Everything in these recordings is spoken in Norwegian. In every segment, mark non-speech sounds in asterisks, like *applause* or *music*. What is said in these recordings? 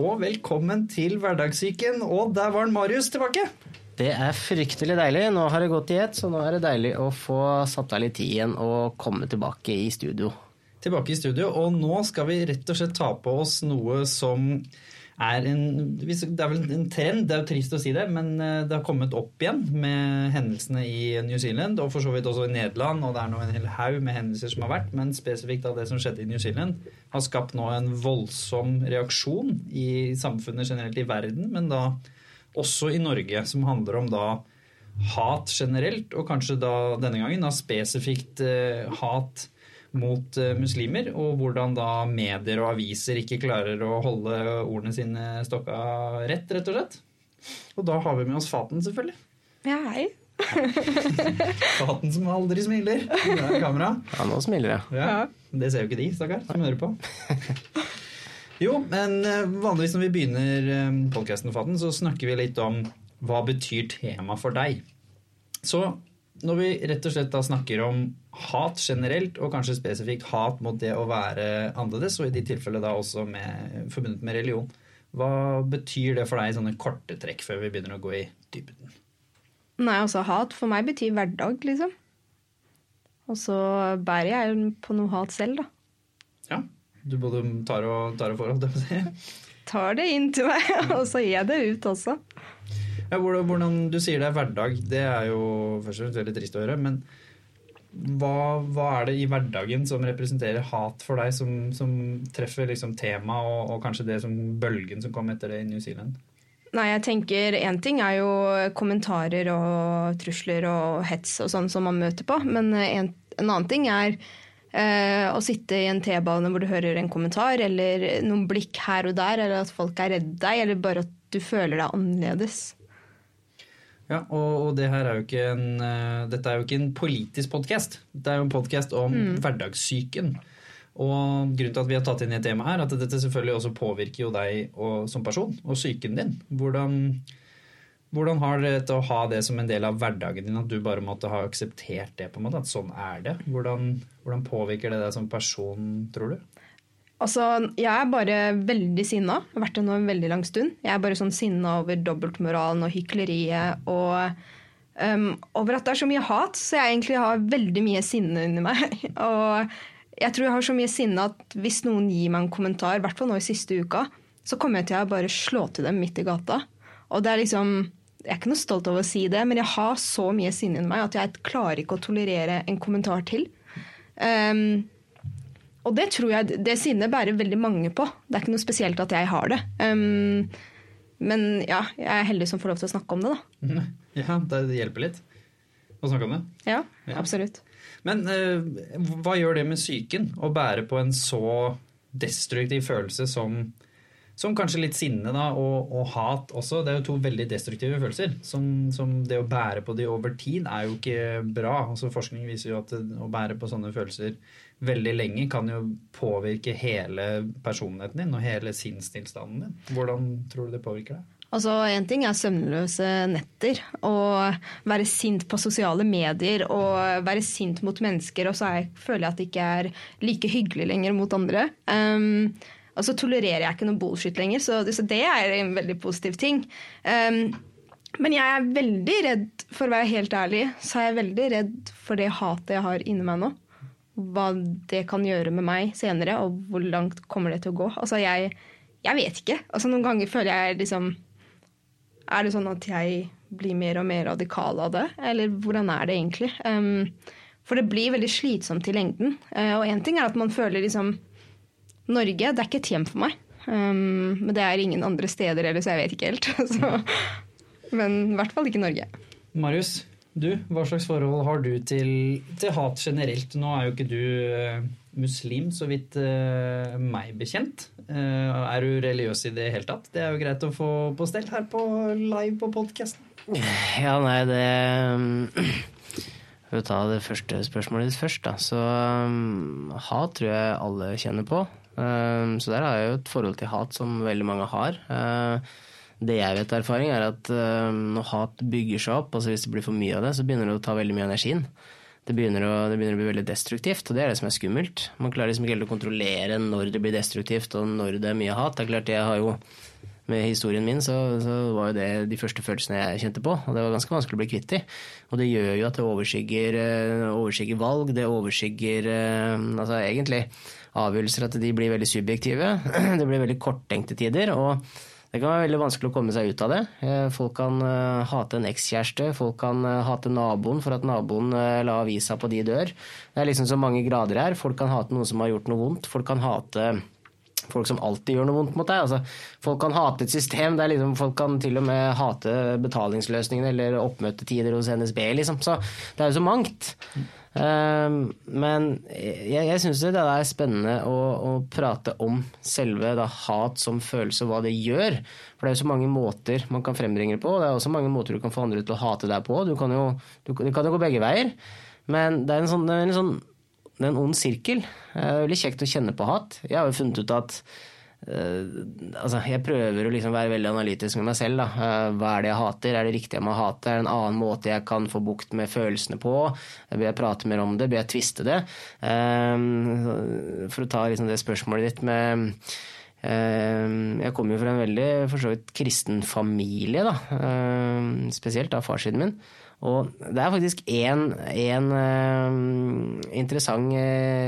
og velkommen til Hverdagssyken. Og der var Marius tilbake. Det er fryktelig deilig. Nå har det gått i ett, så nå er det deilig å få satt av litt tid igjen og komme tilbake i studio. Tilbake i studio, og nå skal vi rett og slett ta på oss noe som er en Det er vel en trend, det er jo trist å si det, men eh, det har kommet opp igjen med hendelsene i New Zealand, og for så vidt også i Nederland, og det er nå en hel haug med hendelser som har vært, men spesifikt av det som skjedde i New Zealand, har skapt nå en voldsom reaksjon i samfunnet generelt i verden, men da også i Norge, som handler om da hat generelt, og kanskje da denne gangen da spesifikt eh, hat mot uh, muslimer, og hvordan da medier og aviser ikke klarer å holde ordene sine stokka rett, rett og slett. Og da har vi med oss Faten, selvfølgelig. Ja, hei. *laughs* Faten som aldri smiler. Det er kamera. Ja, nå smiler jeg. Ja. Det ser jo ikke de, stakkar, som hører på. Jo, men uh, vanligvis når vi begynner podkasten Faten, så snakker vi litt om hva betyr tema for deg. Så når vi rett og slett da snakker om hat generelt, og kanskje spesifikt hat mot det å være annerledes, og i de tilfellene da også med, forbundet med religion, hva betyr det for deg i sånne korte trekk før vi begynner å gå i dybden? Nei, altså hat for meg betyr hverdag, liksom. Og så bærer jeg på noe hat selv, da. Ja. Du både tar og, tar og får, holdt jeg på å si. Tar det inn til meg, *laughs* og så gir jeg det ut også. Ja, hvordan Du sier det er hverdag. Det er jo først og fremst veldig trist å høre. Men hva, hva, er det i hverdagen som representerer hat for deg, som, som treffer liksom tema og, og, kanskje det som bølgen som kom etter det i New Zealand? Nei, jeg tenker Én ting er jo kommentarer og trusler og hets og sånn som man møter på. Men en, en annen ting er eh, å sitte i en T-bane hvor du hører en kommentar, eller noen blikk her og der, eller at folk er redd deg, eller bare at du føler deg annerledes. Ja, og, og det her er jo ikke en, uh, dette er jo ikke en politisk podkast. Det er jo en podkast om mm. hverdagssyken. Og grunnen til at vi har tatt inn i et tema her, at dette selvfølgelig også påvirker jo deg og, som person og psyken din. Hvordan, hvordan har det å ha det som en del av hverdagen din, at du bare måtte ha akseptert det? på en måte, At sånn er det? Hvordan, hvordan påvirker det deg som person, tror du? Altså, jeg er bare veldig sinna. Har vært det nå en veldig lang stund. Jeg er bare sånn sinna over dobbeltmoralen og hykleriet og um, over at det er så mye hat. Så jeg egentlig har veldig mye sinne under meg. *laughs* og jeg tror jeg har så mye sinne at hvis noen gir meg en kommentar, i hvert fall nå i siste uka, så kommer jeg til å bare slå til dem midt i gata. Og det er liksom Jeg er ikke noe stolt over å si det, men jeg har så mye sinne inni meg at jeg klarer ikke å tolerere en kommentar til. Um, og det tror jeg det sinnet bærer veldig mange på. Det er ikke noe spesielt at jeg har det. Um, men ja, jeg er heldig som får lov til å snakke om det, da. *laughs* Ja, det hjelper litt å snakke om det. Ja, ja. absolutt. Men uh, hva gjør det med psyken å bære på en så destruktiv følelse som, som kanskje litt sinne da, og, og, hat også. Det er jo to veldig destruktive følelser. Som, som, det å bære på de over tid er jo ikke bra. Altså, forskning viser jo at å bære på sånne følelser veldig lenge kan jo påvirke hele personligheten din og hele sinnstilstanden din. Hvordan tror du det påvirker deg? Altså, Én ting er søvnløse netter og være sint på sosiale medier og være sint mot mennesker, og så jeg, føler jeg at det ikke er like hyggelig lenger mot andre. Um, og så tolererer jeg ikke noe bullshit lenger, så, det er en veldig positiv ting. Um, men jeg er veldig redd, for å være helt ærlig, så er jeg veldig redd for det hatet jeg har inni meg nå hva det kan gjøre med meg senere, og hvor langt kommer det til å gå. Altså, jeg, jeg vet ikke. Altså, noen ganger føler jeg liksom Er det sånn at jeg blir mer og mer radikal av det? Eller hvordan er det egentlig? Um, for det blir veldig slitsomt i lengden. Uh, og én ting er at man føler liksom Norge, det er ikke et hjem for meg. Um, men det er ingen andre steder heller, så jeg vet ikke helt. *laughs* så, men i hvert fall ikke Norge. Marius, du, hva slags forhold har du til, til hat generelt? Nå er jo ikke du uh, muslim, så vidt uh, meg bekjent. Uh, er du religiøs i det hele tatt? Det er jo greit å få på stell her på live på podkasten. Ja, nei, det For å ta det første spørsmålet ditt først, da. Så um, hat tror jeg alle kjenner på. Um, så der har jeg jo et forhold til hat som veldig mange har. Uh, det jeg vet av erfaring, er at uh, når hat bygger seg opp, altså hvis det blir for mye av det, så begynner det å ta veldig mye av det begynner, å, det begynner, å, bli veldig destruktivt, og det er det som er skummelt. Man klarer liksom ikke helt å kontrollere når det blir destruktivt, og når det er mye hat. Det er klart, jeg har jo med historien min, så, så, var jo det de første følelsene jeg kjente på. Og det var ganske vanskelig å bli kvitt de. Og det gjør jo at det overskygger, eh, overskygger valg, det overskygger eh, altså egentlig avgjørelser at de blir veldig subjektive. *clears throat* Det blir veldig korttenkte tider. og det kan være veldig vanskelig å komme seg ut av det. Eh, folk kan hate en ekskjæreste, folk kan hate naboen for at naboen la avisa på de dør. Det er liksom så mange grader her. Folk kan hate noen som har gjort noe vondt. Folk kan hate folk som alltid gjør noe vondt mot deg. Altså, folk kan hate et system. Liksom, folk kan til og med hate betalingsløsningene eller oppmøtetider hos NSB. Liksom. Så det er jo så mangt. Um, men jeg, jeg syns det er spennende å, å prate om selve da, hat som følelse og hva det gjør. For det er jo så mange måter man kan frembringe det på. Det er også mange måter du kan få andre til å hate deg på. Du kan jo, du, det kan jo gå begge veier. Men det er en sånn, en sånn det er en ond sirkel. Det er veldig kjekt å kjenne på hat. Jeg har jo funnet ut at altså, Jeg prøver å liksom være veldig analytisk med meg selv. Da. Uh, hva er det jeg hater? Er det riktig jeg må hate? Er det en annen måte jeg kan få bukt med følelsene på? Bør jeg prate mer om det? Bør jeg tviste det? For å ta liksom, det spørsmålet ditt med jeg kommer jo fra en veldig for så vidt kristen familie, da. Spesielt av farssiden min. Og det er faktisk én interessant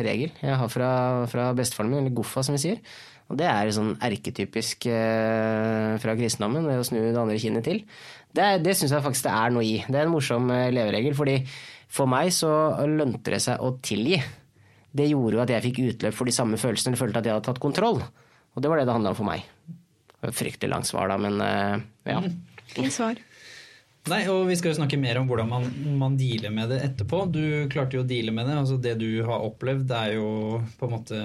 regel jeg har fra, fra bestefaren min, eller Goffa som vi sier. Og det er sånn erketypisk uh, fra kristendommen, det å snu det andre kinnet til. Det, det syns jeg faktisk det er noe i. Det er en morsom leveregel, fordi for meg så lønte det seg å tilgi. Det gjorde jo at jeg fikk utløp for de samme følelsene, eller følte at jeg hadde tatt kontroll. Og det var det det handla om for meg. Det var et fryktelig langt svar, da, men ja. Fint svar. Nei, og Vi skal jo snakke mer om hvordan man, man, dealer med det etterpå. Du klarte jo å deale med det. altså Det du har opplevd, er jo på en måte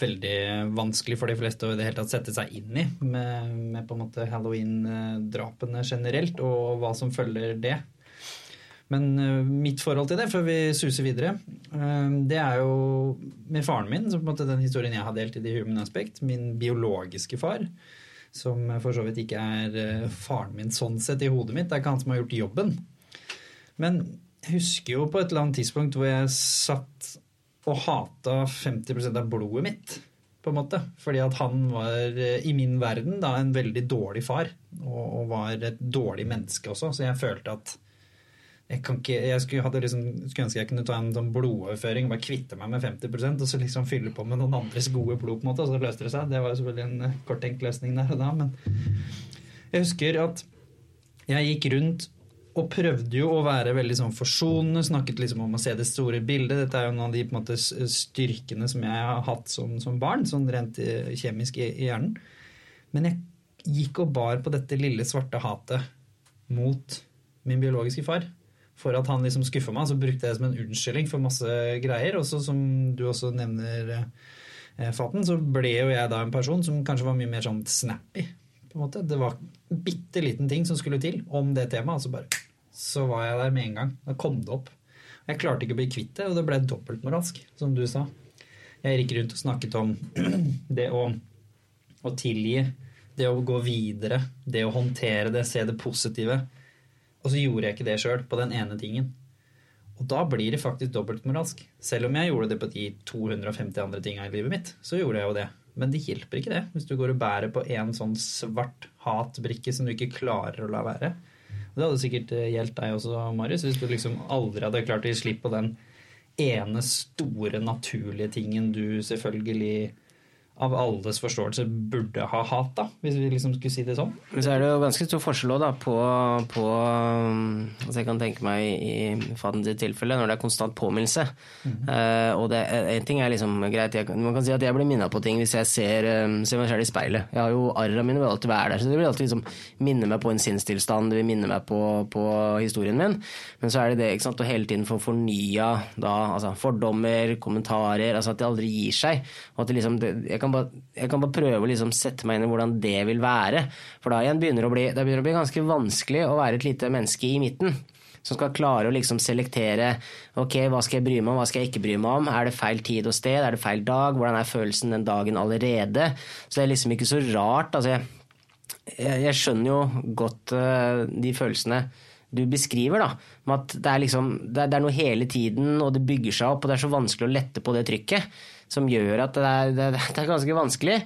veldig vanskelig for de fleste å i det hele tatt sette seg inn i med, med på en måte halloween-drapene generelt, og hva som følger det. Men uh, mitt forhold til det, før vi suser videre, uh, det er jo med faren min, så på en måte den historien jeg har delt i The Human Aspect, min biologiske far som for så vidt ikke er eh, faren min sånn sett i hodet mitt. Det er ikke han som har gjort jobben. Men jeg husker jo på et eller annet tidspunkt hvor jeg satt og hata 50% av blodet mitt. på en måte. Fordi at han var eh, i min verden da en veldig dårlig far. Og var et dårlig menneske også. Så jeg følte at jeg, ikke, jeg skulle, liksom, skulle, ønske jeg kunne ta en sånn blodoverføring, bare kvitte meg med 50% og så liksom fylle på med noen andres gode blod, på en måte, og så løste det seg. Det var jo selvfølgelig en kort korttenkt løsning der og da, men jeg husker at jeg gikk rundt og prøvde jo å være veldig sånn forsonende, snakket liksom om å se det store bildet. Dette er jo noen av de på en måte, styrkene som jeg har hatt som, som barn, sånn rent eh, kjemisk i, i hjernen. Men jeg gikk og bar på dette lille svarte hatet mot min biologiske far for at han liksom skuffa meg, så brukte jeg det som en unnskyldning for masse greier. Og så som du også nevner, eh, Faten, så ble jo jeg da en person som kanskje var mye mer sånn snappy. på en måte. Det var en bitte liten ting som skulle til om det temaet, og så bare så var jeg der med en gang. Da kom det opp. Jeg klarte ikke å bli kvitt det, og det ble dobbeltmoralsk, som du sa. Jeg gikk rundt og snakket om *clears throat* det å, å tilgi, det å gå videre, det å håndtere det, se det positive. Og så gjorde jeg ikke det sjøl på den ene tingen. Og da blir det faktisk dobbeltmoralsk. Selv om jeg gjorde det på de 250 andre tinga i livet mitt, så gjorde jeg jo det. Men det hjelper ikke det hvis du går og bærer på en sånn svart hatbrikke som du ikke klarer å la være. Det hadde sikkert eh, gjeldt deg også, Marius, hvis du liksom aldri hadde klart å gi slipp på den ene store, naturlige tingen du selvfølgelig av alles forståelse burde ha hat, da, hvis vi liksom skulle si det sånn. Men så er det jo ganske stor forskjell da, på, på altså Jeg kan tenke meg i Fadens tilfelle, når det er konstant påminnelse. Mm -hmm. uh, og én en ting er liksom greit, jeg, Man kan si at jeg blir minna på ting hvis jeg ser, um, ser meg selv i speilet. Jeg har jo Arra mine vil alltid være der, så det vil alltid liksom minne meg på en sinnstilstand, det vil minne meg på, på, historien min. Men så er det det ikke sant, å hele tiden få fornya da, altså, fordommer, kommentarer, altså at det aldri gir seg. og at det liksom, det, jeg kan kan bare, jeg kan bare prøve å liksom sette meg inn i hvordan det vil være. For da igjen begynner å bli, det begynner å bli ganske vanskelig å være et lite menneske i midten. Som skal klare å liksom selektere ok, hva skal jeg bry meg om, hva skal jeg ikke bry meg om. Er det feil tid og sted, er det feil dag, hvordan er følelsen den dagen allerede? Så det er liksom ikke så rart. altså jeg, jeg skjønner jo godt uh, de følelsene du beskriver, da. Med at det er, liksom, det, er, det er noe hele tiden, og det bygger seg opp, og det er så vanskelig å lette på det trykket. Som gjør at det er, det er ganske vanskelig.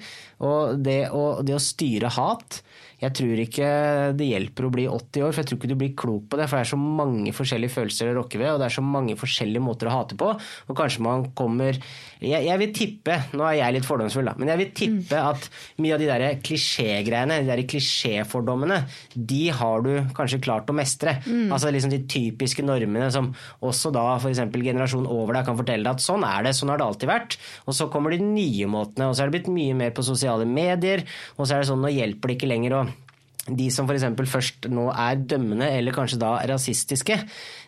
Og det å, det å styre hat jeg tror ikke det hjelper å bli 80 år, for jeg tror ikke du blir klok på det. For det er så mange forskjellige følelser å rokke ved, og det er så mange forskjellige måter å hate på. Og kanskje man kommer Jeg, jeg vil tippe, nå er jeg litt fordomsfull, da, men jeg vil tippe mm. at mye av de der klisjégreiene, de der klisjéfordommene, de har du kanskje klart å mestre. Mm. Altså liksom de typiske normene som også da f.eks. generasjonen over deg kan fortelle deg at sånn er det, sånn har det alltid vært. Og så kommer de nye måtene, og så er det blitt mye mer på sosiale medier, og så er det sånn nå hjelper det ikke lenger å de som f.eks. først nå er dømmende, eller kanskje da rasistiske,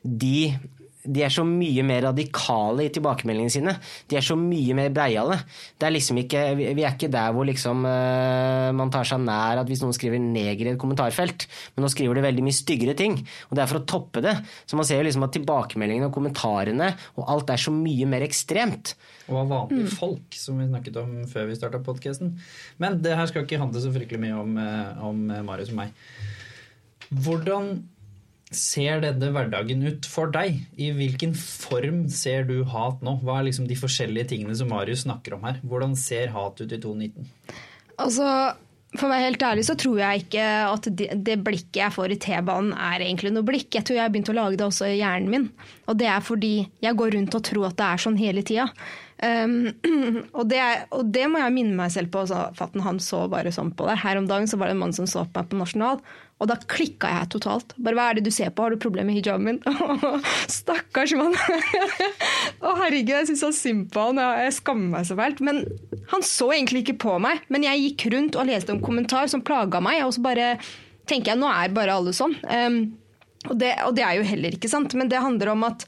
de de er så mye mer radikale i tilbakemeldingene sine. De er så mye mer breiale. Det er liksom ikke, vi er ikke der hvor liksom, uh, man tar seg nær at hvis noen skriver 'neger' i et kommentarfelt, men nå skriver de veldig mye styggere ting. Og det er for å toppe det. Så man ser jo liksom at tilbakemeldingene og kommentarene og alt er så mye mer ekstremt. Og av vanlige mm. folk, som vi snakket om før vi starta podkasten. Men det her skal ikke handle så fryktelig mye om, eh, om Marius og meg. Hvordan ser denne hverdagen ut for deg? I hvilken form ser du hat nå? Hva er liksom de forskjellige tingene som Marius snakker om her? Hvordan ser hat ut i 2019? Altså, for å være helt ærlig så tror jeg ikke at det, blikket jeg får i T-banen er egentlig noe blikk. Jeg tror jeg har begynt å lage det også i hjernen min. Og det er fordi jeg går rundt og tror at det er sånn hele tida. Um, *clears throat* og, det, og, det, må jeg minne meg selv på. Så, han så bare sånn på det. Her om dagen så var det en mann som så på meg på Nasjonal, og da klikka jeg totalt. Bare hva er det du ser på, har du problemer med hijaben min? *laughs* Stakkars mann! *laughs* Å herregud, jeg syns så synd på han. Jeg skammer meg så fælt. Men han så egentlig ikke på meg. Men jeg gikk rundt og leste en kommentar som plaga meg, og så bare tenker jeg nå er bare alle sånn. Um, og, det, og det er jo heller ikke sant. Men det handler om at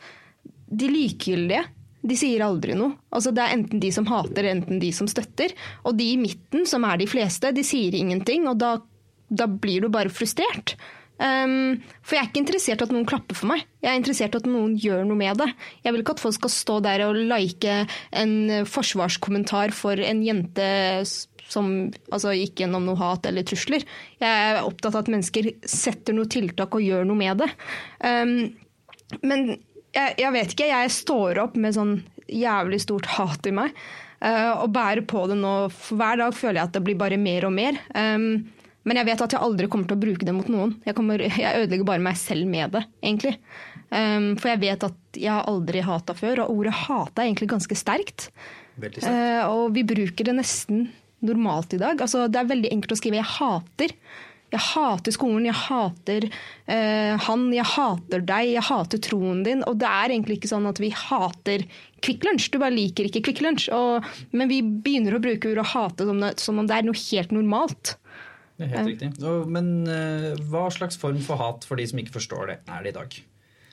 de likegyldige de sier aldri noe. Altså Det er enten de som hater, enten de som støtter. Og de i midten, som er de fleste, de sier ingenting, og da, da blir du bare frustrert. Um, for jeg er ikke interessert i at noen klapper for meg, jeg er interessert i at noen gjør noe med det. Jeg vil ikke at folk skal stå der og like en forsvarskommentar for en jente som altså, gikk gjennom noe hat eller trusler. Jeg er opptatt av at mennesker setter noe tiltak og gjør noe med det. Um, men jeg, jeg, vet ikke. Jeg står opp med sånn jævlig stort hat i meg. Uh, og bærer på det nå. For hver dag føler jeg at det blir bare mer og mer. Um, men jeg vet at jeg aldri kommer til å bruke det mot noen. Jeg, kommer, jeg ødelegger bare meg selv med det, egentlig. Um, for jeg vet at jeg har aldri hata før, og ordet hate er egentlig ganske sterkt. sterkt. Uh, og vi bruker det nesten normalt i dag. Altså, det er veldig enkelt å skrive 'jeg hater'. Jeg hater skolen, jeg hater uh, han, jeg hater deg, jeg hater troen din. Og det er egentlig ikke sånn at vi hater Kvikk Lunsj, du bare liker ikke Kvikk Lunsj. Men vi begynner å bruke ordet hate som, som, om det er noe helt normalt. Det er helt riktig. Men uh, hva slags form for hat for de som ikke forstår det, er det i dag?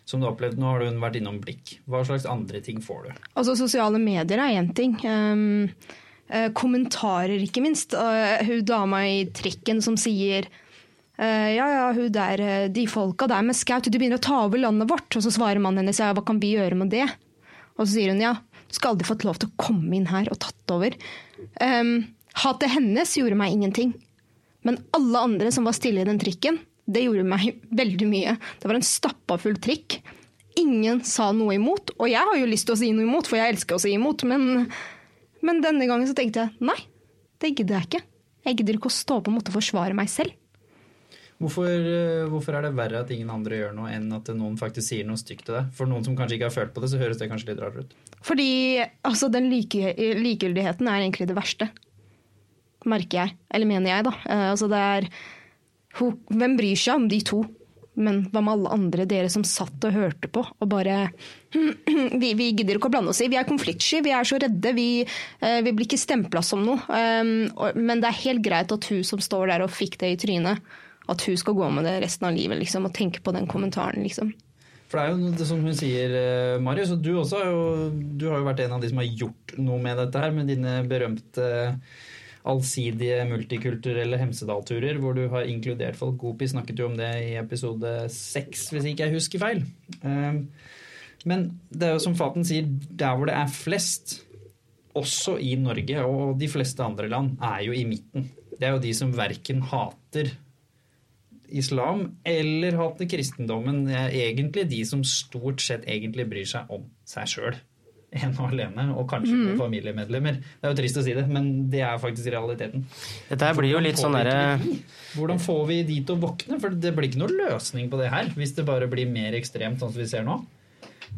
Som du har opplevd, Nå har du vært innom blikk. Hva slags andre ting får du? Altså Sosiale medier er én ting. Um, kommentarer, ikke minst. Uh, hun dama i trikken som sier Uh, ja, ja, hun der, eh, de folka der med Scout, de begynner å ta over landet vårt. Og så svarer mannen hennes ja, hva kan vi gjøre med det? Og så sier hun ja, du skal aldri fått lov til å komme inn her og tatt over. Um, hatet hennes gjorde meg ingenting. Men alle andre som var stille i den trikken, det gjorde meg *laughs* veldig mye. Det var en stappfull trikk. Ingen sa noe imot. Og jeg har jo lyst til å si noe imot, for jeg elsker å si imot. Men, men denne gangen så tenkte jeg nei, det gidder jeg ikke. Jeg gidder ikke å stå på en måte og forsvare meg selv. Hvorfor, eh, hvorfor, er det verre at ingen andre gjør noe, enn at noen faktisk sier noe stygt til deg? For noen som kanskje ikke har følt på det, så høres det kanskje litt rart ut. Fordi altså, den like, likegyldigheten er egentlig det verste, merker jeg. Eller mener jeg, da. Uh, altså, det er Hvem bryr seg om de to? Men hva med alle andre, dere som satt og hørte på og bare *clears throat* vi, vi, gidder ikke å blande oss i. Vi er konfliktsky, vi er så redde. Vi, uh, vi blir ikke stempla som noe. Og, men det er helt greit at hun som står der og fikk det i trynet, at hun skal gå med det resten av livet liksom, og tenke på den kommentaren. Liksom. For det er jo det som hun sier, eh, Marius, og du også har jo, du har jo vært en av de som har gjort noe med dette her, med dine berømte allsidige multikulturelle Hemsedal-turer, hvor du har inkludert folk. Gopi snakket jo om det i episode seks, hvis ikke jeg husker feil. Ehm, men det er jo som Faten sier, der hvor det er flest, også i Norge og de fleste andre land, er jo i midten. Det er jo de som verken hater islam eller hater kristendommen. Det er egentlig de som stort sett egentlig bryr seg om seg sjøl. En og alene, og kanskje Mm. med familiemedlemmer. Det er jo trist å si det, men det er faktisk realiteten. Dette her blir jo litt sånn derre? Hvordan får vi de til å våkne? For det blir ikke noen løsning på det her, hvis det bare blir mer ekstremt sånn som vi ser nå.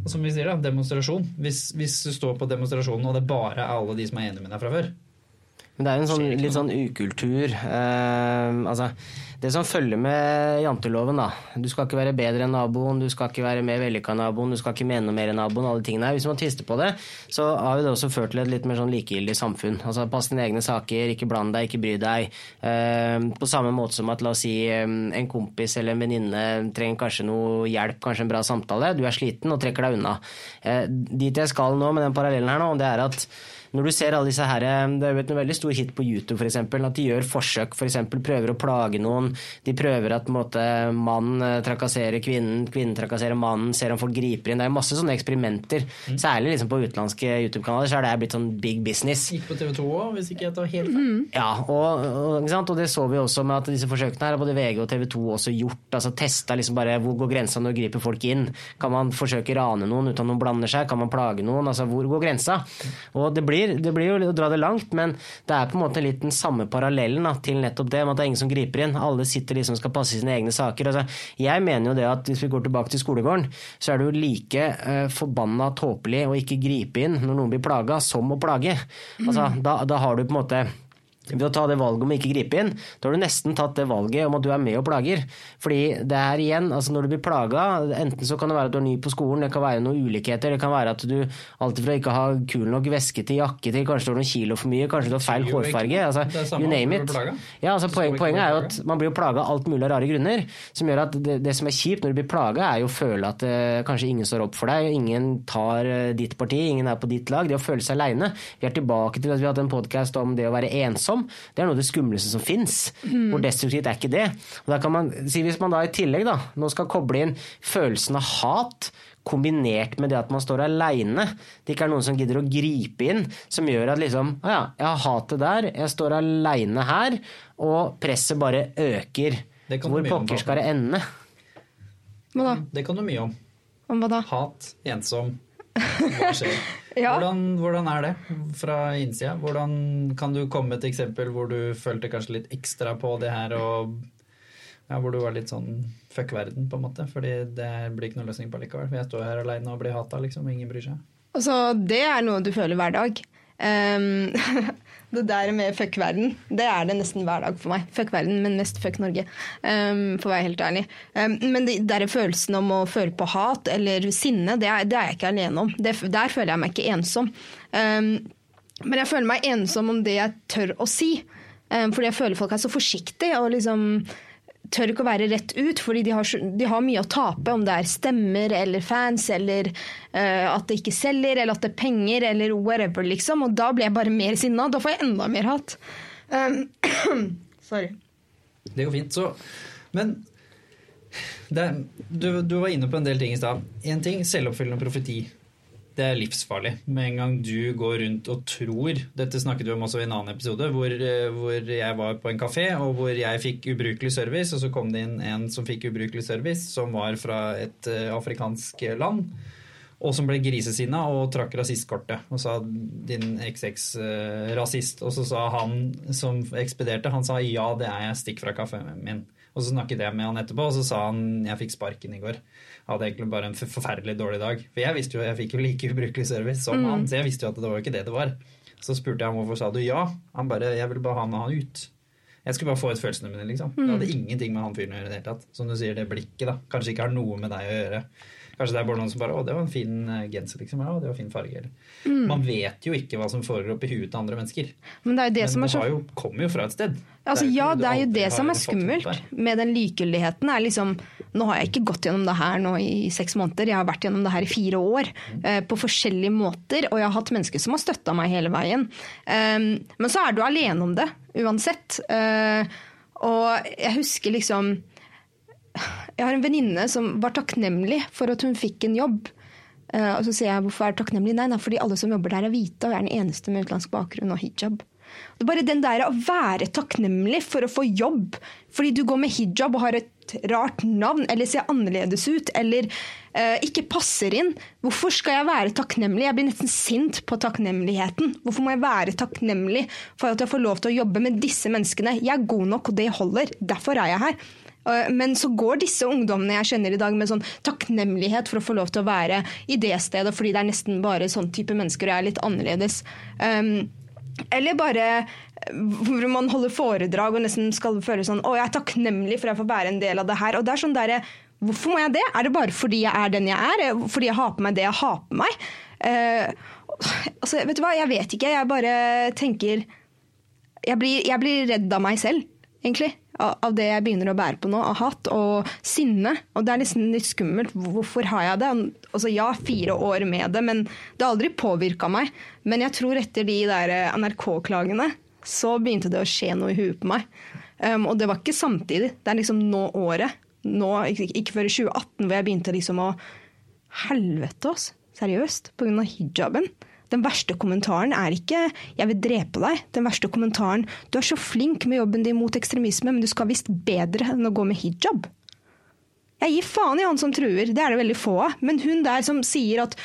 Og som vi sier da, demonstrasjon. Hvis, hvis du står på demonstrasjonen og det bare er alle de som er enige med deg fra før. Men det er jo en sånn, litt sånn ukultur. Uh, altså, det som følger med janteloven, da. Du skal ikke være bedre enn naboen, du skal ikke være mer vellykka enn naboen, du skal ikke mene noe mer enn naboen, alle tingene her. Hvis man tvister på det, så har jo det også ført til et litt mer sånn likegyldig samfunn. Altså pass dine egne saker, ikke bland deg, ikke bry deg. Uh, på samme måte som at la oss si eh, en kompis eller en venninne trenger kanskje noe hjelp, kanskje en bra samtale. Du er sliten og trekker deg unna. Uh, dit jeg skal nå med den parallellen her nå, det er at når du ser alle disse her, Det er jo et veldig stor hit på YouTube, for eksempel, at de gjør forsøk, for eksempel prøver å plage noen. De prøver at på måte, mann eh, trakasserer kvinnen, kvinnen trakasserer mannen, ser om folk griper inn. Det er masse sånne eksperimenter. Særlig liksom på utenlandske YouTube-kanaler så er det blitt sånn big business. Gikk på TV 2 òg, hvis ikke jeg tar helt feil. Ja, og, og, ikke sant? og det så vi også med at disse forsøkene her har både VG og TV 2 også gjort. altså Testa liksom bare hvor går grensa når griper folk inn. Kan man forsøke å rane noen uten at noen blander seg? Kan man plage noen? altså Hvor går grensa? Og det blir, det blir jo å dra det langt, men det er på en måte litt den samme parallellen da, til nettopp det, med at det er ingen som griper inn. Alle sitter liksom skal passe sine egne saker. altså Jeg mener jo det at hvis vi går tilbake til skolegården, så er det jo like uh, forbanna tåpelig å ikke gripe inn når noen blir plaga, som å plage. Altså, da, da har du på en måte ved å ta det valget om å ikke gripe inn, da har du nesten tatt det valget om at du er med og plager. Fordi det er igjen, altså når du blir plaga, enten så kan det være at du er ny på skolen, det kan være noen ulikheter, det kan være at du alltid fra ikke har kul nok veske til jakke til kanskje du har noen kilo for mye, kanskje du har feil hårfarge, altså you name it. Ja, altså poen, poenget er jo at man blir jo plaga av alt mulig av rare grunner, som gjør at det, det som er kjipt når du blir plaga, er jo å føle at eh, kanskje ingen står opp for deg, ingen tar eh, ditt parti, ingen er på ditt lag, det å føle seg aleine. Vi er tilbake til at vi har hatt en podkast om det å være ensom. Det er noe av det skumleste som fins. Hvor destruktivt er ikke det? Og da kan man si Hvis man da i tillegg da, nå skal koble inn følelsen av hat kombinert med det at man står aleine, det ikke er noen som gidder å gripe inn, som gjør at liksom Å ja, jeg har hatet der, jeg står aleine her, og presset bare øker. Hvor pokker skal det ende? Hva da? Det kan du mye om. Om hva da? Hat, ensom. Hva skjer? Ja. hvordan, hvordan er det fra innsida? Hvordan kan du komme med et eksempel hvor du følte kanskje litt ekstra på det her, og ja, hvor du var litt sånn fuck verden, på en måte? Fordi det blir ikke noen løsning på likevel. Jeg står her aleine og blir hata, liksom. Ingen bryr seg. Altså, det er noe du føler hver dag. Ehm, *laughs* det der med fuck verden, det er det nesten hver dag for meg. Fuck verden, men mest fuck Norge, um, for å være helt ærlig. Um, men det der følelsen om å føle på hat eller sinne, det er, det er jeg ikke alene om. Det, der føler jeg meg ikke ensom. Um, men jeg føler meg ensom om det jeg tør å si. Fordi jeg føler folk er så forsiktige og liksom tør ikke å være rett ut, fordi de har, de har mye å tape, om det er stemmer eller fans, eller uh, at det ikke selger, eller at det er penger, eller whatever, liksom. Og da blir jeg bare mer sinna. Da får jeg enda mer hat. Um, *clears throat* sorry. Det går fint. Så, men det, du, du var inne på en del ting i stad. Én ting, selvoppfyllende profeti. Det er livsfarlig. Med en gang du går rundt og tror Dette snakket vi om også i en annen episode, hvor, eh, hvor jeg var på en kafé, og hvor jeg fikk ubrukelig service, og så kom det inn en som fikk ubrukelig service, som var fra et eh, afrikansk land. Og som ble grisesinna og trakk rasistkortet og sa 'din XX-rasist'. Og så sa han som ekspederte, han sa 'ja, det er jeg, stikk fra kaffen min'. Og så snakket jeg med han etterpå, og så sa han 'jeg fikk sparken i går'. Hadde egentlig bare en forferdelig dårlig dag. For jeg visste jo, jeg fikk jo like ubrukelig service som han, så jeg visste jo at det var jo ikke det det var. Så spurte jeg ham hvorfor sa du ja. Han bare 'jeg ville bare ha med han ut'. Jeg skulle bare få ut følelsene mine, liksom. Det hadde ingenting med han fyren å gjøre i det hele tatt. Som du sier, det blikket, da. Kanskje ikke har noe med deg å gjøre. Kanskje det er bare noen som bare 'Å, det var en fin eh, genser', liksom. Ja, det var en fin farge. Eller. Man vet jo ikke hva som foregår oppi huet til andre mennesker. Men det er det Men som det så jo, kommer jo fra et sted. Altså, ikke ja, det er jo det som er skummelt med den likegyldigheten. er liksom, Nå har jeg ikke gått gjennom det her nå i seks måneder, jeg har vært gjennom det her i fire år. eh, på forskjellige måter, og jeg har hatt mennesker som har støtta meg hele veien. Um, men så er du alene om det, uansett. Eh, og jeg husker liksom Jeg har en venninne som var takknemlig for at hun fikk en jobb. Eh, og så sier jeg hvorfor er du takknemlig? Nei, nei, fordi alle som jobber der er hvite, og jeg er den eneste med utenlandsk bakgrunn og hijab. Det er bare den der å være takknemlig for å få jobb fordi du går med hijab og har et rart navn eller ser annerledes ut eller uh, ikke passer inn. Hvorfor skal jeg være takknemlig? Jeg blir nesten sint på takknemligheten. Hvorfor må jeg være takknemlig for at jeg får lov til å jobbe med disse menneskene? Jeg er god nok, og det holder. Derfor er jeg her. Uh, men så går disse ungdommene jeg kjenner i dag med sånn takknemlighet for å få lov til å være i det stedet, fordi det er nesten bare sånn type mennesker og jeg er litt annerledes. Um, eller bare hvor man holder foredrag og nesten skal føle sånn Å, jeg er takknemlig for at jeg får være en del av det her. Og det er sånn der, Hvorfor må jeg det? Er det bare fordi jeg er den jeg er? Fordi jeg har på meg det jeg har på meg? Uh, altså, vet du hva, jeg vet ikke. Jeg bare tenker Jeg blir, jeg blir redd av meg selv, egentlig. Av det jeg begynner å bære på nå, av hat og sinne. Og det er liksom litt skummelt. Hvorfor har jeg det? Altså, ja, fire år med det, men det har aldri påvirka meg. Men jeg tror etter de der NRK-klagene så begynte det å skje noe i huet på meg. Um, og det var ikke samtidig. Det er liksom nå året. Nå, ikke, ikke før i 2018 hvor jeg begynte liksom å Helvete, oss. Seriøst. På grunn av hijaben. Den verste kommentaren er ikke 'jeg vil drepe deg'. Den verste kommentaren 'du er så flink med jobben din mot ekstremisme, men du skal visst bedre enn å gå med hijab'. Jeg gir faen i han som truer, det er det veldig få av. Men hun der som sier at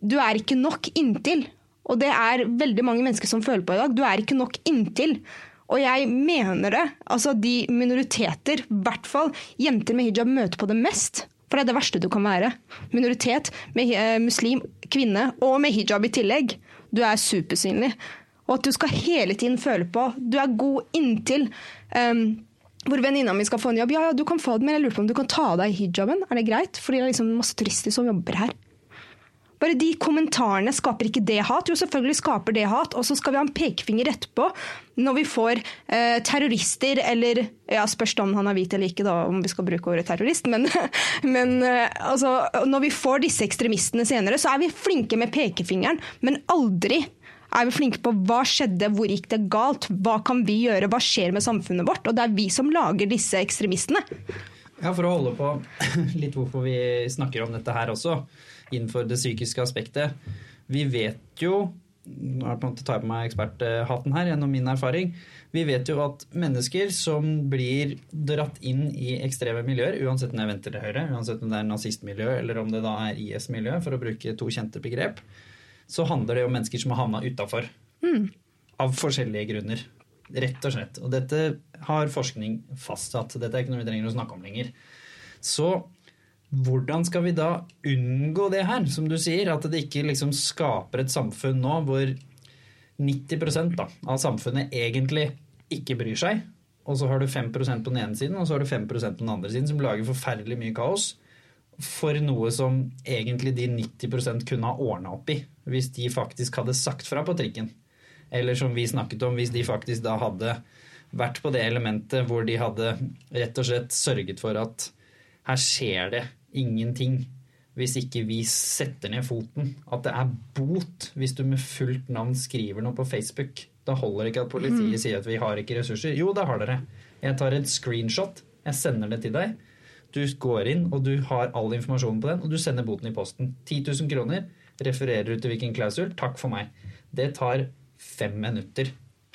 'du er ikke nok inntil', og det er veldig mange mennesker som føler på i dag. Du er ikke nok inntil. Og jeg mener det. Altså de minoriteter, i hvert fall jenter med hijab, møter på det mest. For det er det verste du kan være. Minoritet, med eh, muslim, kvinne og med hijab i tillegg. Du er supersynlig. Og at du skal hele tiden føle på Du er god inntil. Um, hvor venninna mi skal få en jobb. Ja, ja, du kan få det, men jeg lurer på om du kan ta av deg hijaben. Er det greit? Fordi det er liksom masse turister som jobber her. Bare de kommentarene skaper ikke det hat. Jo, selvfølgelig skaper det hat. Og så skal vi ha en pekefinger etterpå når vi får eh, terrorister eller ja, Spørs om han er hvit eller ikke, da, om vi skal bruke ordet terrorist. Men, *laughs* men eh, altså, når vi får disse ekstremistene senere, så er vi flinke med pekefingeren, men aldri er vi flinke på hva skjedde, hvor gikk det galt, hva kan vi gjøre, hva skjer med samfunnet vårt? Og det er vi som lager disse ekstremistene. Ja, For å holde på *laughs* litt hvorfor vi snakker om dette her også innenfor det psykiske aspektet. Vi vet jo nå tar jeg på meg eksperthatten her gjennom min erfaring. Vi vet jo at mennesker som blir dratt inn i ekstreme miljøer, uansett om det er venstre eller høyre, uansett om det er nazistmiljø eller om det da er IS-miljø, for å bruke to kjente begrep, så handler det om mennesker som har havna utafor. Mm. Av forskjellige grunner. Rett og slett. Og dette har forskning fastsatt. Dette er ikke noe vi trenger å snakke om lenger. Så hvordan skal vi da unngå det her, som du sier? At det ikke liksom skaper et samfunn nå hvor 90 da, av samfunnet egentlig ikke bryr seg. Og så har du 5% på den ene siden og så har du 5% på den andre siden, som lager forferdelig mye kaos for noe som egentlig de 90 kunne ha ordna opp i, hvis de faktisk hadde sagt fra på trikken. Eller som vi snakket om, hvis de faktisk da hadde vært på det elementet hvor de hadde rett og slett sørget for at her skjer det ingenting hvis ikke vi setter ned foten. At det er bot hvis du med fullt navn skriver noe på Facebook. Da holder det ikke at politiet mm. sier at vi har ikke ressurser. Jo, det har dere. Jeg tar et screenshot, jeg sender det til deg. Du går inn, og du har all informasjonen på den, og du sender boten i posten. 10 000 kroner. Refererer du til hvilken klausul. Takk for meg. Det tar fem minutter.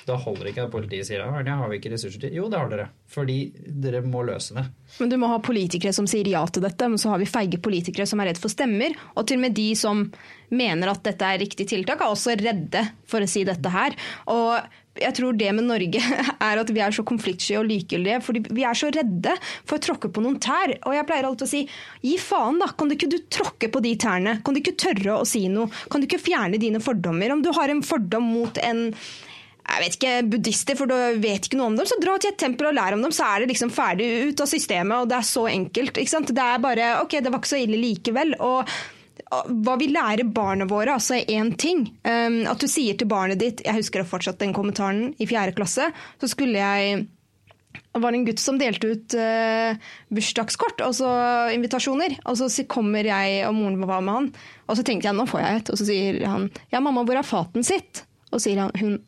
Da holder det ikke at politiet sier at det har vi ikke ressurser til. Jo, det har dere. Fordi dere må løse det. Men du må ha politikere som sier ja til dette, men så har vi feige politikere som er redd for stemmer. Og til og med de som mener at dette er riktig tiltak, er også redde for å si dette her. Og jeg tror det med Norge *laughs* er at vi er så konfliktsky og likegyldige. fordi vi er så redde for å tråkke på noen tær. Og jeg pleier alltid å si gi faen, da. Kan du ikke du tråkke på de tærne? Kan du ikke tørre å si noe? Kan du ikke fjerne dine fordommer? Om du har en fordom mot en jeg vet ikke, buddhister, for du vet ikke noe om dem, så dra til et tempel og lær om dem, så er det liksom ferdig ut av systemet, og det er så enkelt. ikke sant? Det er bare OK, det var ikke så ille likevel. og hva vi lærer barna våre, altså er én ting. Um, at du sier til barnet ditt Jeg husker fortsatt den kommentaren i fjerde klasse. Så skulle jeg det var en gutt som delte ut uh, bursdagskort, altså invitasjoner. Og så kommer jeg og moren var med han, og så tenkte jeg nå får jeg et. Og så sier han ja, mamma, hvor er faten sitt? Og så sier han hun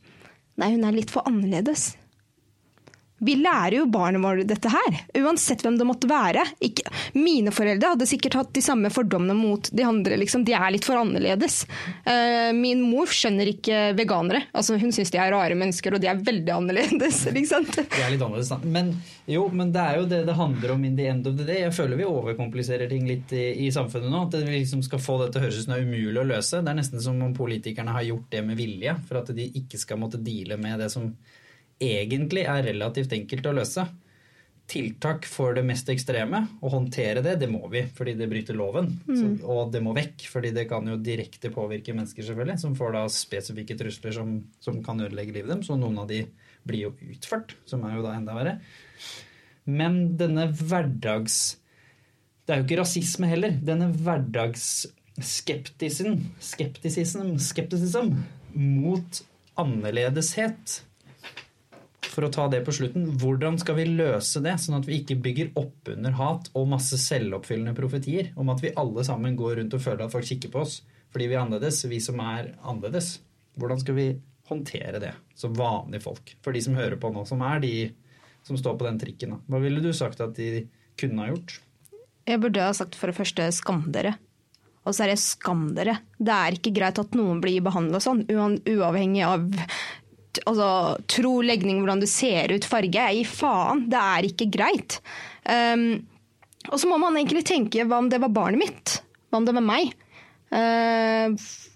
Nei, hun er litt for annerledes. Vi lærer jo barna våre dette her, uansett hvem det måtte være. Ikke, mine foreldre hadde sikkert hatt de samme fordommene mot de andre. Liksom. De er litt for annerledes. Uh, min mor skjønner ikke veganere. Altså, hun syns de er rare mennesker, og de er veldig annerledes. Liksom. De er litt annerledes, men, jo, men det er jo det det handler om in the end of the day. Jeg føler vi overkompliserer ting litt i, i samfunnet nå. At vi liksom skal få det til å høres ut som det er umulig å løse. Det er nesten som om politikerne har gjort det med vilje, for at de ikke skal måtte deale med det som egentlig er relativt enkelt å løse. Tiltak for det mest ekstreme, å håndtere det, det må vi fordi det bryter loven. Mm. Så, og det må vekk, fordi det kan jo direkte påvirke mennesker, selvfølgelig, som får da spesifikke trusler som, som kan ødelegge livet dem. Så noen av de blir jo utført, som er jo da enda verre. Men denne hverdags... Det er jo ikke rasisme heller. Denne hverdagsskeptism skeptisism, skeptisism mot annerledeshet for å ta det på slutten, hvordan skal vi løse det, sånn at vi ikke bygger opp under hat og masse selvoppfyllende profetier om at vi alle sammen går rundt og føler at folk kikker på oss fordi vi er annerledes, vi som er annerledes. Hvordan skal vi håndtere det som vanlige folk? For de som hører på nå, som er de som står på den trikken. Hva ville du sagt at de kunne ha gjort? Jeg burde ha sagt for det første skam dere. Og så er det skam dere. Det er ikke greit at noen blir behandla sånn, uavhengig av altså, tro, legning, hvordan du ser ut, farge. Jeg gir faen. Det er ikke greit. Um, og så må man egentlig tenke hva om det var barnet mitt? Hva om det var meg? Uh,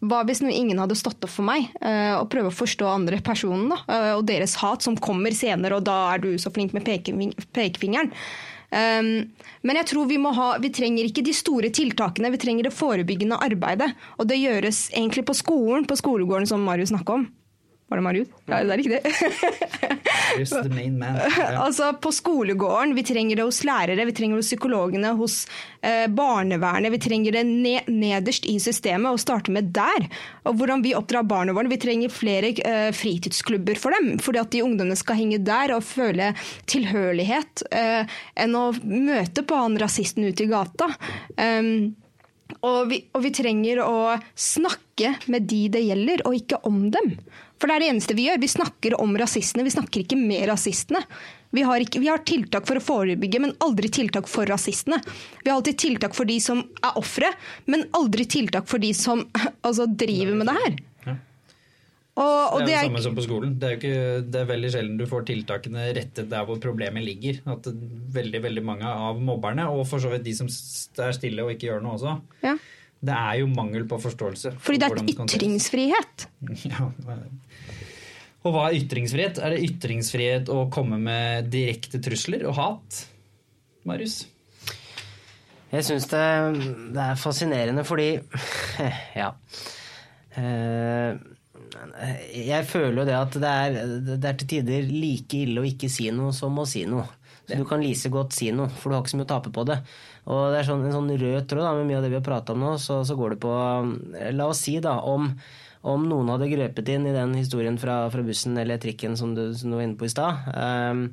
hva hvis ingen hadde stått opp for meg? Uh, og prøve å forstå andre personen da, uh, og deres hat som kommer senere, og da er du så flink med pekefingeren. Um, men jeg tror vi, må ha, vi trenger ikke de store tiltakene, vi trenger det forebyggende arbeidet. Og det gjøres egentlig på skolen, på skolegården som Marius snakka om. Var det Marius? Ja, det er riktig. *laughs* det. the main man. Yeah. Altså, på skolegården, vi trenger det hos lærere, vi trenger det hos psykologene, hos eh, barnevernet. Vi trenger det ned, nederst i systemet, og starte med der. Og hvordan vi oppdrar barna våre. Vi trenger flere eh, fritidsklubber for dem, fordi at de ungdommene skal henge der og føle tilhørighet, eh, enn å møte på han rasisten ute i gata. Um, og vi, og vi, trenger å snakke med de det gjelder, og ikke om dem. For det er det eneste vi gjør. Vi snakker om rasistene, vi snakker ikke med rasistene. Vi har, ikke, vi har, tiltak for å forebygge, men aldri tiltak for rasistene. Vi har alltid tiltak for de som er ofre, men aldri tiltak for de som *laughs* altså, driver med det her. Og, og det er jo det samme som på skolen. Det er, ikke, det er, veldig sjelden du får tiltakene rettet der hvor problemet ligger. At veldig veldig mange av mobberne, og for så vidt de som er stille og ikke gjør noe også, ja. det er jo mangel på forståelse. Fordi det er ytringsfrihet. *laughs* Ja, og hva er ytringsfrihet? Er det ytringsfrihet å komme med direkte trusler og hat? Marius? Jeg syns det, det, er fascinerende fordi *laughs* Ja. Eh, jeg føler jo det at det er, det er til tider like ille å ikke si noe som å si noe. Så du kan lise godt si noe, for du har ikke så mye å tape på det. Og det er sånn, en sånn rød tråd da, med mye av det vi har prata om nå, så, så, går det på La oss si da om om noen hadde grepet inn i den historien fra, fra bussen eller trikken som du, som du, var inne på i stad um,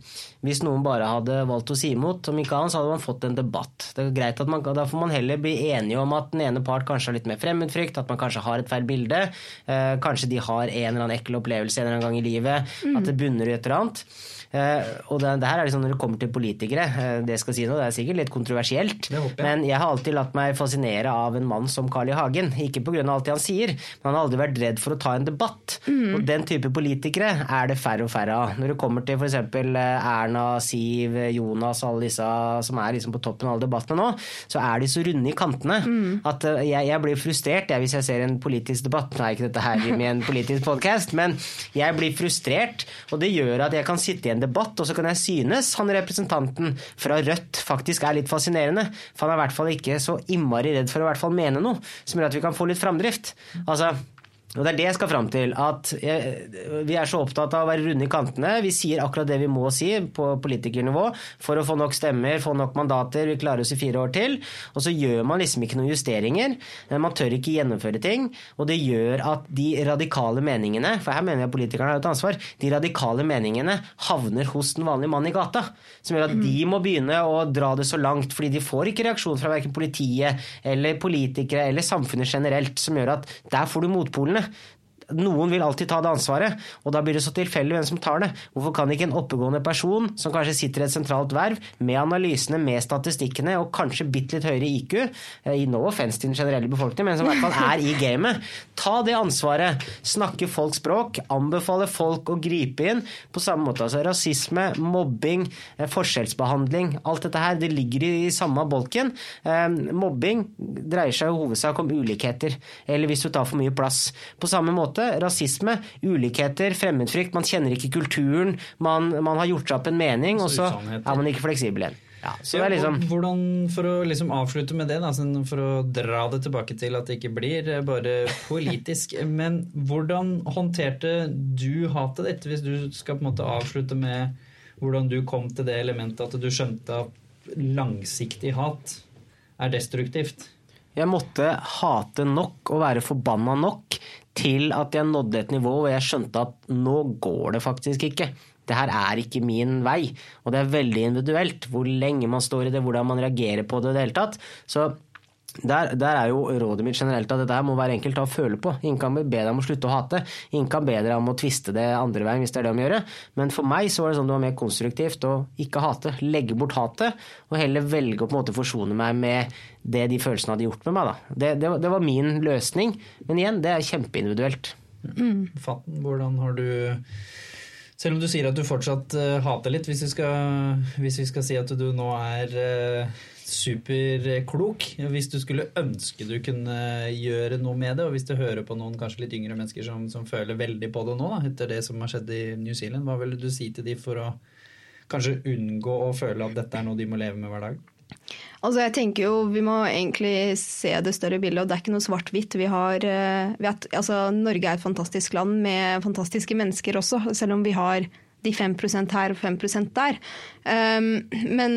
Hvis noen bare hadde valgt å si imot, om ikke annet, så hadde man fått en debatt. Det er greit at man, Da får man heller bli enige om at den ene part kanskje har litt mer fremmedfrykt, at man kanskje har et feil bilde. Uh, kanskje de har en eller annen ekkel opplevelse en eller annen gang i livet. Mm. At det bunner i et eller annet. Uh, og det, det, her er liksom når det kommer til politikere, det jeg skal si nå, det er sikkert litt kontroversielt, jeg. men jeg har alltid latt meg fascinere av en mann som Carl I. Hagen. Ikke pga. alt det han sier, men han har aldri vært redd for å ta en debatt. Mm. Og den type politikere er det færre og færre av. Når det kommer til f.eks. Eh, Erna, Siv, Jonas, alle disse som er liksom på toppen av alle debattene nå, så er de så runde i kantene mm. at eh, jeg, jeg, blir frustrert jeg, hvis jeg ser en politisk debatt. Nå er ikke dette her med en *laughs* politisk podkast, men jeg blir frustrert, og det gjør at jeg kan sitte i en debatt, og så kan jeg synes han representanten fra Rødt faktisk er litt fascinerende. For han er i hvert fall ikke så innmari redd for å i hvert fall mene noe som gjør at vi kan få litt framdrift. Altså, og Det er det jeg skal fram til. at Vi er så opptatt av å være runde i kantene. Vi sier akkurat det vi må si på politikernivå for å få nok stemmer, få nok mandater. Vi klarer oss i fire år til. Og så gjør man liksom ikke noen justeringer. Man tør ikke gjennomføre ting. Og det gjør at de radikale meningene, for her mener jeg politikerne har et ansvar, de radikale meningene havner hos den vanlige mann i gata. Som gjør at de må begynne å dra det så langt, fordi de får ikke reaksjon fra verken politiet eller politikere eller samfunnet generelt, som gjør at der får du motpolene ahora noen vil alltid ta det ansvaret, og da blir det så tilfeldig hvem som tar det. Hvorfor kan ikke en oppegående person som kanskje sitter i et sentralt verv, med analysene, med statistikkene og kanskje bitte litt høyere IQ, eh, i no offense til den generelle befolkningen, men som i hvert fall er i gamet, ta det ansvaret, snakke folks språk, anbefale folk å gripe inn på samme måte. Altså rasisme, mobbing, eh, forskjellsbehandling, alt dette her, det ligger i samme bolken. Eh, mobbing dreier seg i hovedsak om ulikheter, eller hvis du tar for mye plass. På samme måte, rasisme, ulikheter, fremmedfrykt, man kjenner ikke kulturen, man, man har gjort seg opp en mening, og så er man ikke fleksibel igjen. Ja, så det er liksom... Hvordan, For å liksom avslutte med det, da, sånn for å dra det tilbake til at det ikke blir eh, bare politisk *laughs* Men hvordan håndterte du hatet ditt, hvis du skal på en måte avslutte med hvordan du kom til det elementet at du skjønte at langsiktig hat er destruktivt? Jeg måtte hate nok og være forbanna nok til at jeg nådde et nivå hvor jeg skjønte at nå går det faktisk ikke. Det her er ikke min vei. Og det er veldig individuelt hvor lenge man står i det, hvordan man reagerer på det i det hele tatt. Så der, der, er jo rådet mitt generelt at dette her må være enkelt å føle på. Ingen kan be deg om å slutte å hate. Ingen kan be deg om å tviste det andre veien hvis det er det de gjør. Men for meg så var det sånn det var mer konstruktivt å ikke hate. Legge bort hatet, og heller velge å på en måte forsone meg med det de følelsene hadde gjort med meg. Da. Det, det, det var min løsning. Men igjen, det er kjempeindividuelt. Mm. Fatten, hvordan har du selv om du sier at du fortsatt uh, hater litt, hvis vi, skal, hvis vi, skal, si at du nå er uh, superklok. Hvis du skulle ønske du kunne gjøre noe med det, og hvis du hører på noen kanskje litt yngre mennesker som, som føler veldig på det nå, da, etter det som har skjedd i New Zealand, hva ville du si til de for å kanskje unngå å føle at dette er noe de må leve med hver dag? Altså jeg tenker jo Vi må egentlig se det større bildet, og det er ikke noe svart-hvitt. Vi har, eh, vi har, altså Norge er et fantastisk land med fantastiske mennesker også, selv om vi har de 5% her og 5 der. Um, men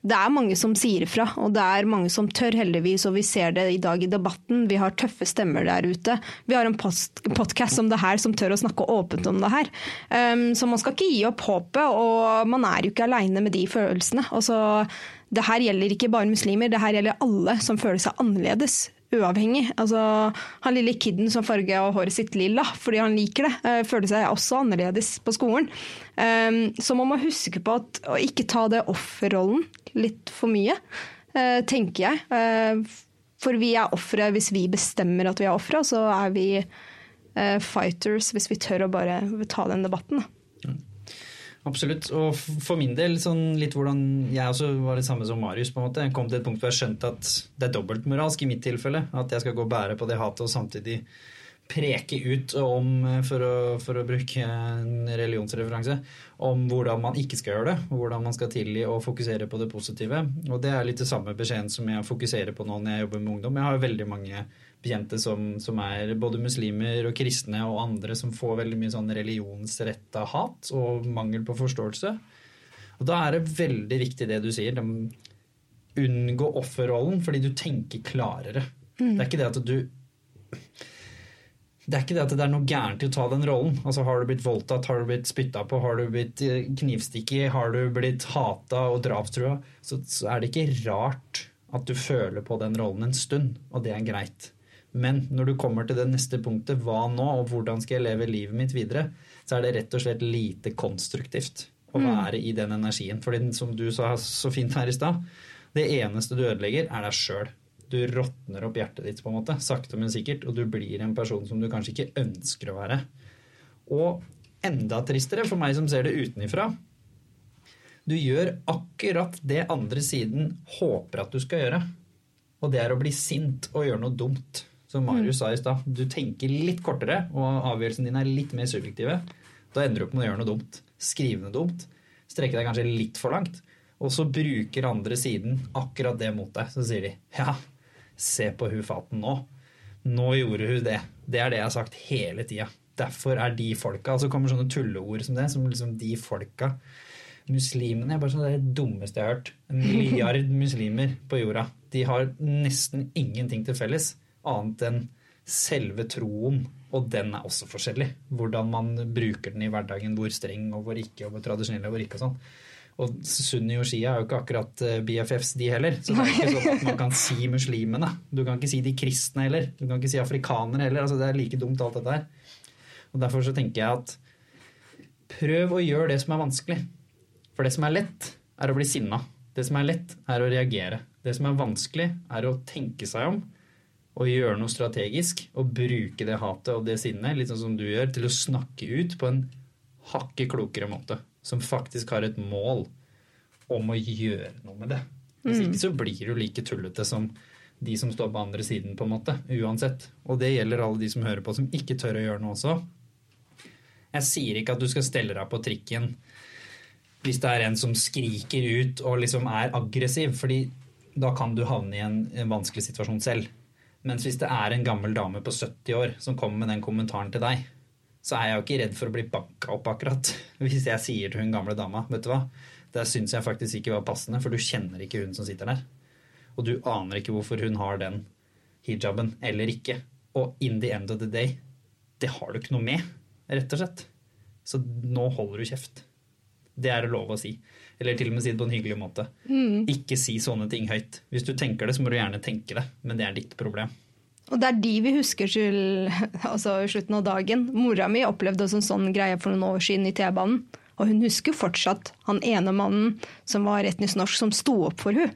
det er mange som sier ifra, og det er mange som tør, heldigvis. Og vi ser det i dag i debatten. Vi har tøffe stemmer der ute. Vi har en podkast om det her som tør å snakke åpent om det her. Um, så man skal ikke gi opp håpet, og man er jo ikke aleine med de følelsene. Altså, det her gjelder ikke bare muslimer, det her gjelder alle som føler seg annerledes uavhengig. Altså, han lille kiden som farga håret sitt lilla fordi han liker det, uh, føler seg også annerledes på skolen. Um, så man må huske på at, å ikke ta det offerrollen litt for mye, uh, tenker jeg. Uh, for vi er ofre hvis vi bestemmer at vi er ofre, og så er vi fighters hvis vi tør å bare ta den debatten. Da. Absolutt. Og for min del, sånn litt hvordan jeg også var det samme som Marius. på en måte. Jeg kom til et punkt hvor jeg skjønte at det er dobbeltmoralsk i mitt tilfelle. At jeg skal gå og bære på det hatet og samtidig preke ut om, for å, for å bruke en religionsreferanse, om hvordan man ikke skal gjøre det. Hvordan man skal tilgi og fokusere på det positive. Og det er litt det samme beskjeden som jeg fokuserer på nå når jeg jobber med ungdom. Jeg har veldig mange bekjente som, som, er både muslimer og kristne og andre som får veldig mye sånn religionsretta hat og mangel på forståelse. Og da er det veldig viktig det du sier. De unngå offerrollen fordi du tenker klarere. Mm. Det er ikke det at du det er ikke det at det er noe gærent i å ta den rollen. Altså Har du blitt voldtatt, har du blitt spytta på, har du blitt eh, knivstikket, har du blitt hata og drapstrua, så, så er det ikke rart at du føler på den rollen en stund, og det er greit. Men når du kommer til det neste punktet, hva nå, og hvordan skal jeg leve livet mitt videre, så er det rett og slett lite konstruktivt å mm. være i den energien. For som du sa så fint her i stad, det eneste du ødelegger, er deg sjøl. Du råtner opp hjertet ditt, på en måte, sakte, men sikkert, og du blir en person som du kanskje ikke ønsker å være. Og enda tristere for meg som ser det utenifra, du gjør akkurat det andre siden håper at du skal gjøre. Og det er å bli sint og gjøre noe dumt som Marius sa i stad. Du tenker litt kortere, og avgjørelsen din er litt mer subjektive. Da ender du opp med å gjøre noe dumt. Skrive noe dumt. Strekke deg kanskje litt for langt. Og så bruker andre siden akkurat det mot deg. Så sier de ja, se på hun faten nå. Nå gjorde hun det. Det er det jeg har sagt hele tida. Derfor er de folka Og så kommer sånne tulleord som det, som liksom de folka. Muslimene er bare sånn det dummeste jeg har hørt. En milliard *laughs* muslimer på jorda. De har nesten ingenting til felles annet enn selve troen. Og den er også forskjellig. Hvordan man bruker den i hverdagen. Hvor streng og hvor ikke, og hvor tradisjonell og hvor ikke. og sånn. Og Sunni og Shia er jo ikke akkurat eh, BFFs, de heller. Så det er ikke sånn at man kan si muslimene. Du kan ikke si de kristne heller. Du kan ikke si afrikanere heller. Altså, det er like dumt, alt dette her. Og Derfor så tenker jeg at prøv å gjøre det som er vanskelig. For det som er lett, er å bli sinna. Det som er lett, er å reagere. Det som er vanskelig, er å tenke seg om og gjøre noe strategisk. Og bruke det hatet og det sinnet, litt sånn som du gjør, til å snakke ut på en hakket klokere måte. Som faktisk har et mål om å gjøre noe med det. Hvis ikke så blir du like tullete som de som står på andre siden, på en måte. Uansett. Og det gjelder alle de som hører på, som ikke tør å gjøre noe også. Jeg sier ikke at du skal stelle deg på trikken hvis det er en som skriker ut og liksom er aggressiv, fordi da kan du havne i en, en vanskelig situasjon selv. Mens hvis det er en gammel dame på 70 år som kommer med den kommentaren til deg, så er jeg jo ikke redd for å bli banka opp akkurat. *laughs* Hvis jeg sier til hun gamle dama, vet du hva, det syns jeg faktisk ikke var passende, for du kjenner ikke hun som sitter der. Og du aner ikke hvorfor hun har den hijaben eller ikke. Og in the end of the day, det har du ikke noe med, rett og slett. Så nå holder du kjeft. Det er det lov å si. Eller til og med si det på en hyggelig måte. Ikke si sånne ting høyt. Hvis du tenker det, så må du gjerne tenke det, men det er ditt problem. Og det er de vi husker til *laughs* altså, slutten av dagen. Mora mi opplevde en sånn greie for noen år siden i T-banen. Og hun husker fortsatt han ene mannen som var etnisk norsk, som sto opp for hun.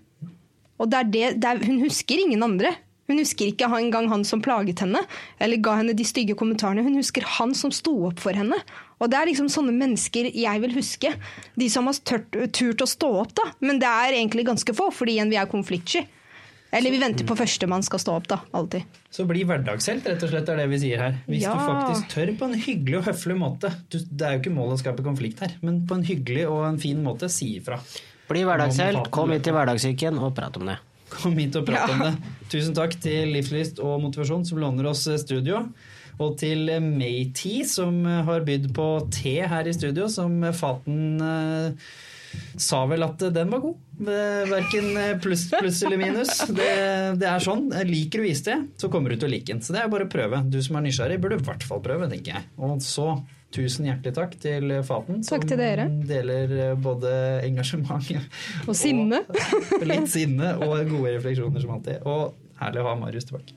Og det det, det er, hun husker ingen andre. Hun husker ikke engang han som plaget henne, eller ga henne de stygge kommentarene. Hun husker han som sto opp for henne. Og det er liksom sånne mennesker jeg vil huske. De som har tørt, turt å stå opp, da. Men det er egentlig ganske få, fordi igjen vi er konfliktsky. Eller vi venter på førstemann skal stå opp, da. Alltid. Så bli hverdagshelt, rett og slett, er det vi sier her. Hvis Ja. du faktisk tør på en hyggelig og høflig måte. Du, det er jo ikke målet å skape konflikt her, men på en hyggelig og en fin måte, si ifra. Bli hverdagshelt, kom hit til hverdagssyken og prat om det. Kom hit og prat om det. Tusen takk til Livslyst og Motivasjon som låner oss studio. Og til Maytee som har bydd på te her i studio, som Faten eh, sa vel at den var god. Verken pluss, pluss eller minus. Det, det er sånn. Liker du iste, så kommer du til å like den. Så det er bare å prøve. Du som er nysgjerrig, burde i hvert fall prøve, tenker jeg. Og så tusen hjertelig takk til Faten, Takk til dere. deler både engasjement *laughs* Og sinne. Litt sinne og gode refleksjoner som alltid. Og herlig å ha Marius tilbake.